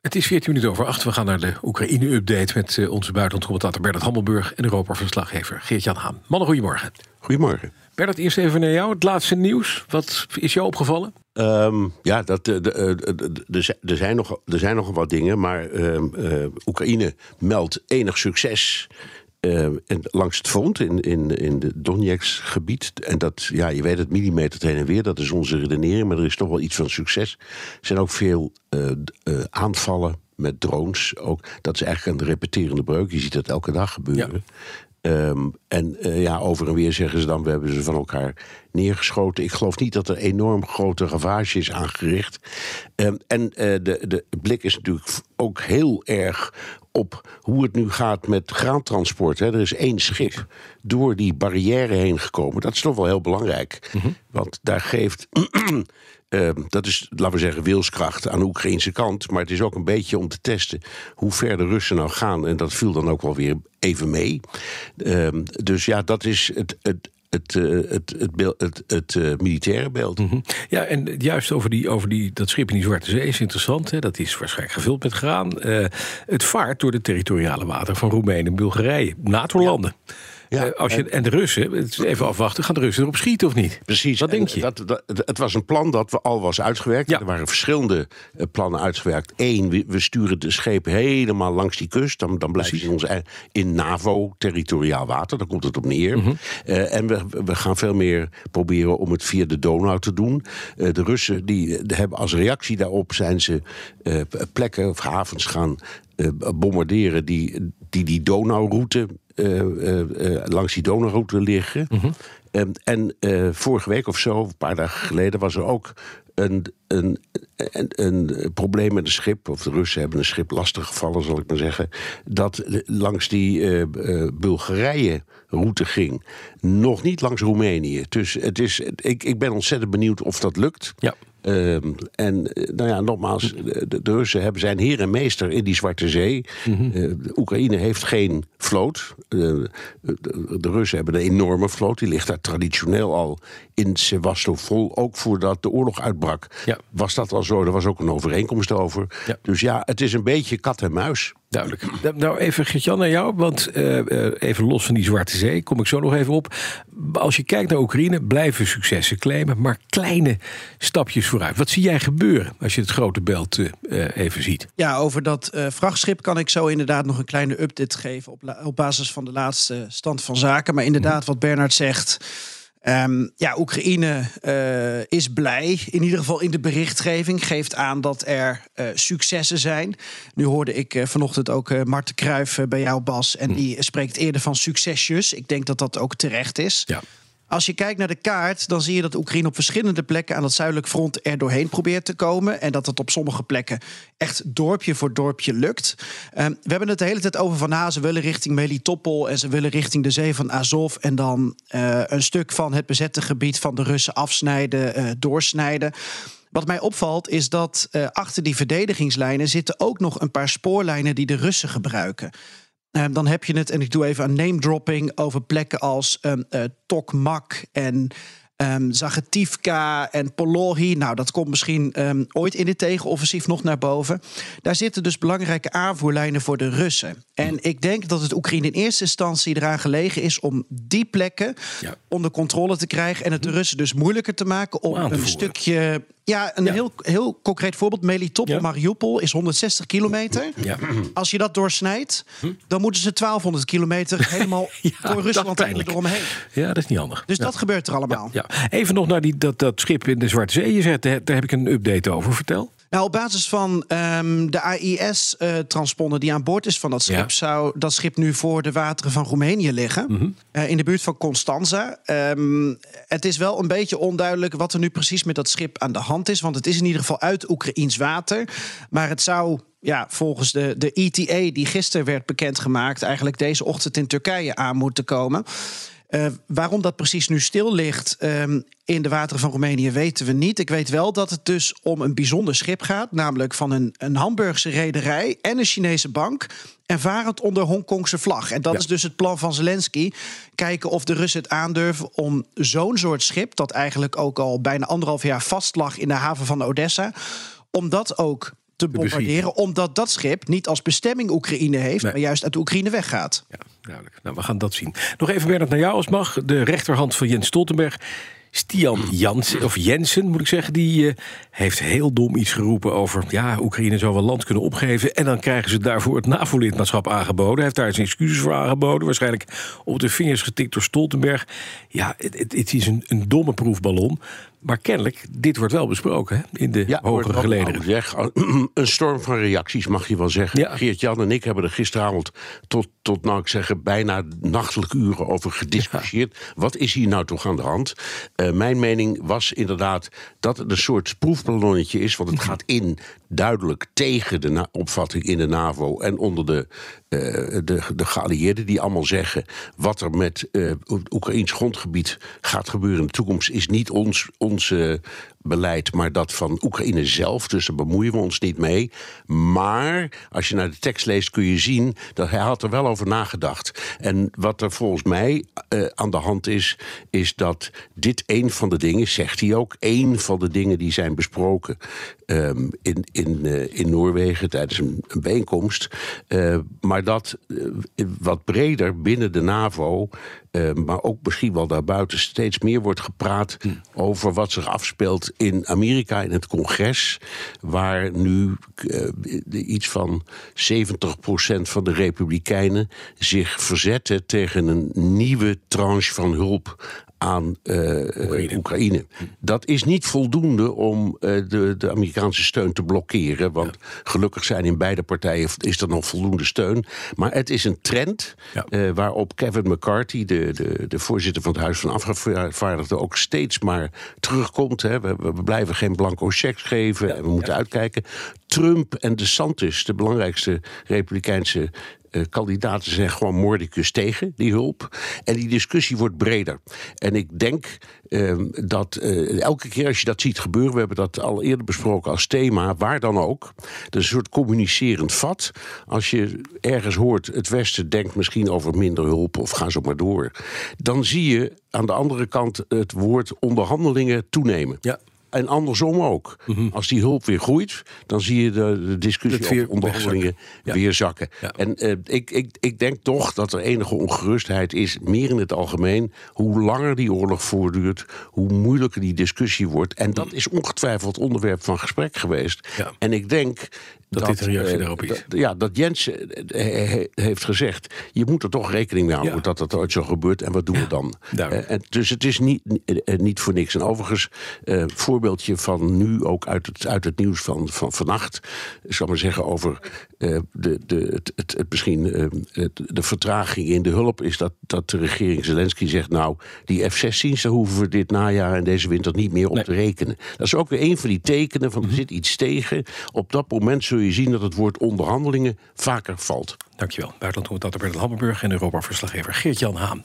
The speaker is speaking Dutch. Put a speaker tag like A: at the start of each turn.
A: Het is 14 minuten over 8. We gaan naar de Oekraïne-update met uh, onze buitenlandcommentator Bernard Hammelburg en Europa-verslaggever Geert-Jan Haan. Mannen, goedemorgen.
B: Goedemorgen.
A: Bernard, eerst even naar jou. Het laatste nieuws. Wat is jou opgevallen?
B: Um, ja, dat, de, de, de, er, zijn nog, er zijn nog wat dingen, maar um, uh, Oekraïne meldt enig succes. Uh, langs het front in, in, in de Donetsk-gebied. En dat, ja, je weet het, millimeter heen en weer, dat is onze redenering, maar er is toch wel iets van succes. Er zijn ook veel uh, uh, aanvallen met drones. Ook, dat is eigenlijk een repeterende breuk. Je ziet dat elke dag gebeuren. Ja. Um, en uh, ja, over en weer zeggen ze dan: we hebben ze van elkaar neergeschoten. Ik geloof niet dat er enorm grote ravage is aangericht. Um, en uh, de, de blik is natuurlijk ook heel erg op hoe het nu gaat met graantransport. Hè. Er is één schip door die barrière heen gekomen. Dat is toch wel heel belangrijk. Mm -hmm. Want daar geeft. Uh, dat is, laten we zeggen, wilskracht aan de Oekraïnse kant. Maar het is ook een beetje om te testen hoe ver de Russen nou gaan. En dat viel dan ook wel weer even mee. Uh, dus ja, dat is het. het het, uh, het, het, beeld, het, het uh, militaire beeld.
A: Mm -hmm. Ja, en juist over, die, over die, dat schip in die Zwarte Zee is interessant. Hè? Dat is waarschijnlijk gevuld met graan. Uh, het vaart door de territoriale wateren van Roemenië en Bulgarije, NATO-landen. Ja. Ja, uh, als je, en, en de Russen, even afwachten, gaan de Russen erop schieten of niet?
B: Precies.
A: Wat denk je?
B: Dat, dat, het was een plan dat al was uitgewerkt. Ja. Er waren verschillende uh, plannen uitgewerkt. Eén, we, we, sturen de schepen helemaal langs die kust. Dan, dan blijven ze in, ons, in NAVO-territoriaal water. Daar komt het op neer. Mm -hmm. uh, en we, we gaan veel meer proberen om het via de Donau te doen. de Russen die, hebben als reactie daarop zijn ze plekken of havens gaan bombarderen die die, die Donauroute langs die Donauroute liggen. Mm -hmm. um, en vorige week of zo, een paar dagen geleden, was er ook een, een, een, een, probleem met een schip. Of de Russen hebben een schip lastig gevallen, zal ik maar zeggen. Dat langs die Bulgarije-route ging. Nog niet langs Roemenië. Dus het is, ik, ik ben ontzettend benieuwd of dat lukt.
A: Ja.
B: Um, en nou ja, nogmaals, de, de, Russen hebben zijn heer en meester in die Zwarte Zee. Mm -hmm. uh, de Oekraïne heeft geen vloot. Uh, de, de, Russen hebben een enorme vloot. Die ligt daar traditioneel al in Sevastopol. Ook voordat de oorlog uitbrak, ja. was dat al zo. Er was ook een overeenkomst over. Ja. Dus ja, het is een beetje kat en muis.
A: Duidelijk. Nou, even Gertjan naar jou, want uh, even los van die Zwarte Zee, kom ik zo nog even op. Als je kijkt naar Oekraïne, blijven successen claimen, maar kleine stapjes vooruit. Wat zie jij gebeuren als je het grote beeld uh, even ziet?
C: Ja, over dat vrachtschip kan ik zo inderdaad nog een kleine update geven op, op basis van de laatste stand van zaken. Maar inderdaad, wat Bernard zegt. Um, ja, Oekraïne uh, is blij, in ieder geval in de berichtgeving. Geeft aan dat er uh, successen zijn. Nu hoorde ik uh, vanochtend ook Marten Kruijf bij jou, Bas. En die spreekt eerder van succesjes. Ik denk dat dat ook terecht is.
A: Ja.
C: Als je kijkt naar de kaart, dan zie je dat Oekraïne op verschillende plekken aan het zuidelijk front er doorheen probeert te komen. En dat het op sommige plekken echt dorpje voor dorpje lukt. Um, we hebben het de hele tijd over van nou, ze willen richting Melitopol en ze willen richting de zee van Azov. En dan uh, een stuk van het bezette gebied van de Russen afsnijden, uh, doorsnijden. Wat mij opvalt is dat achter die verdedigingslijnen zitten ook nog een paar spoorlijnen die de Russen gebruiken. Uh, dan heb je het, en ik doe even een name dropping over plekken als um, uh, Tokmak en um, Zagetivka en Polohi. Nou, dat komt misschien um, ooit in dit tegenoffensief nog naar boven. Daar zitten dus belangrijke aanvoerlijnen voor de Russen. En ik denk dat het Oekraïne in eerste instantie eraan gelegen is om die plekken ja. onder controle te krijgen. En het de Russen dus moeilijker te maken om een stukje. Ja, een ja. Heel, heel concreet voorbeeld. Melitopol, ja. Mariupol is 160 kilometer.
A: Ja.
C: Als je dat doorsnijdt, dan moeten ze 1200 kilometer helemaal door Rusland eromheen.
A: Ja, dat is niet handig.
C: Dus dat gebeurt er allemaal.
A: Ja. Even nog naar die, dat, dat schip in de Zwarte Zee. Je zegt, daar heb ik een update over. Vertel.
C: Nou, op basis van um, de AIS-transponder uh, die aan boord is van dat schip, ja. zou dat schip nu voor de wateren van Roemenië liggen. Mm -hmm. uh, in de buurt van Constanza. Um, het is wel een beetje onduidelijk wat er nu precies met dat schip aan de hand is. Want het is in ieder geval uit Oekraïns water. Maar het zou ja, volgens de, de ETA, die gisteren werd bekendgemaakt, eigenlijk deze ochtend in Turkije aan moeten komen. Uh, waarom dat precies nu stil ligt um, in de wateren van Roemenië weten we niet. Ik weet wel dat het dus om een bijzonder schip gaat, namelijk van een, een Hamburgse rederij en een Chinese bank. En varend onder Hongkongse vlag. En dat is dus het plan van Zelensky. Kijken of de Russen het aandurven om zo'n soort schip, dat eigenlijk ook al bijna anderhalf jaar vast lag in de haven van Odessa, om dat ook te bombarderen. Omdat dat schip niet als bestemming Oekraïne heeft, maar juist uit de Oekraïne weggaat.
A: Ja, duidelijk. Nou, we gaan dat zien. Nog even, Bernard, naar jou als mag. De rechterhand van Jens Stoltenberg. Stian Jansen, of Jensen moet ik zeggen, die uh, heeft heel dom iets geroepen over. Ja, Oekraïne zou wel land kunnen opgeven. En dan krijgen ze daarvoor het NAVO-lidmaatschap aangeboden. Hij heeft daar zijn excuses voor aangeboden. Waarschijnlijk op de vingers getikt door Stoltenberg. Ja, het, het, het is een, een domme proefballon. Maar kennelijk, dit wordt wel besproken hè, in de ja, hogere gelederen.
B: Zeg, een storm van reacties mag je wel zeggen. Ja. Geert-Jan en ik hebben er gisteravond tot, tot nou ik zeggen, bijna nachtelijke uren over gediscussieerd. Wat is hier nou toch aan de hand? Uh, mijn mening was inderdaad dat het een soort proefballonnetje is. Want het mhm. gaat in duidelijk tegen de opvatting in de NAVO en onder de, uh, de, de geallieerden, die allemaal zeggen: wat er met uh, Oekraïns grondgebied gaat gebeuren in de toekomst, is niet ons, ons beleid, maar dat van Oekraïne zelf. Dus daar bemoeien we ons niet mee. Maar als je naar de tekst leest, kun je zien dat hij had er wel over nagedacht. En wat er volgens mij uh, aan de hand is, is dat dit een van de dingen, zegt hij ook, een van de dingen die zijn besproken in, in, uh, in Noorwegen tijdens een, een bijeenkomst. Uh, maar dat wat breder binnen de NAVO maar ook misschien wel daarbuiten steeds meer wordt gepraat hm. over wat zich afspeelt in Amerika in het congres, waar nu iets van 70% van de Republikeinen zich verzetten tegen een nieuwe tranche van hulp aan uh, Oekraïne. Dat is niet voldoende om uh, de, de Amerikaanse steun te blokkeren. Want gelukkig zijn in beide partijen is er nog voldoende steun. Maar het is een trend ja. uh, waarop Kevin McCarthy, de, de, de voorzitter van het Huis van Afgevaardigden, ook steeds maar terugkomt. Hè. We, we, blijven geen blanco checks geven ja. en we moeten uitkijken. Trump en DeSantis, de belangrijkste Republikeinse uh, kandidaten zijn gewoon moordicus tegen die hulp. En die discussie wordt breder. En ik denk uh, dat uh, elke keer als je dat ziet gebeuren, we hebben dat al eerder besproken als thema, waar dan ook. Dat is een soort communicerend vat. Als je ergens hoort, het Westen denkt misschien over minder hulp of ga zo maar door. Dan zie je aan de andere kant het woord onderhandelingen toenemen. Ja. En andersom ook. Mhm. Als die hulp weer groeit, dan zie je de, de discussie over onderhandelingen weer zakken. En uh, ik, ik, ik denk toch dat er enige ongerustheid is, meer in het algemeen. Hoe langer die oorlog voortduurt, hoe moeilijker die discussie wordt. En dat is ongetwijfeld onderwerp van gesprek geweest. En ik denk
A: dat, dit een reactie daarop is.
B: ja, dat Jens eh, heeft gezegd... je moet er toch rekening mee houden dat dat ooit zo gebeurt... en wat doen we dan? Uh, en dus het is niet, niet voor niks. En overigens, uh, voorbeeldje van nu ook uit het, uit het nieuws van, van vannacht... ik zal maar zeggen over de, de, het, het, het misschien de vertraging in de hulp... is dat, dat de regering Zelensky zegt... nou, die F-16's, daar hoeven we dit najaar en deze winter niet meer op te rekenen. Dat is ook weer een van die tekenen van er mhm. zit iets tegen. Op dat moment zul je zien dat het woord onderhandelingen vaker valt.
A: Dankjewel. Buitenlandcommentator Bert Hammelburg en Europa-verslaggever Geert-Jan Haan.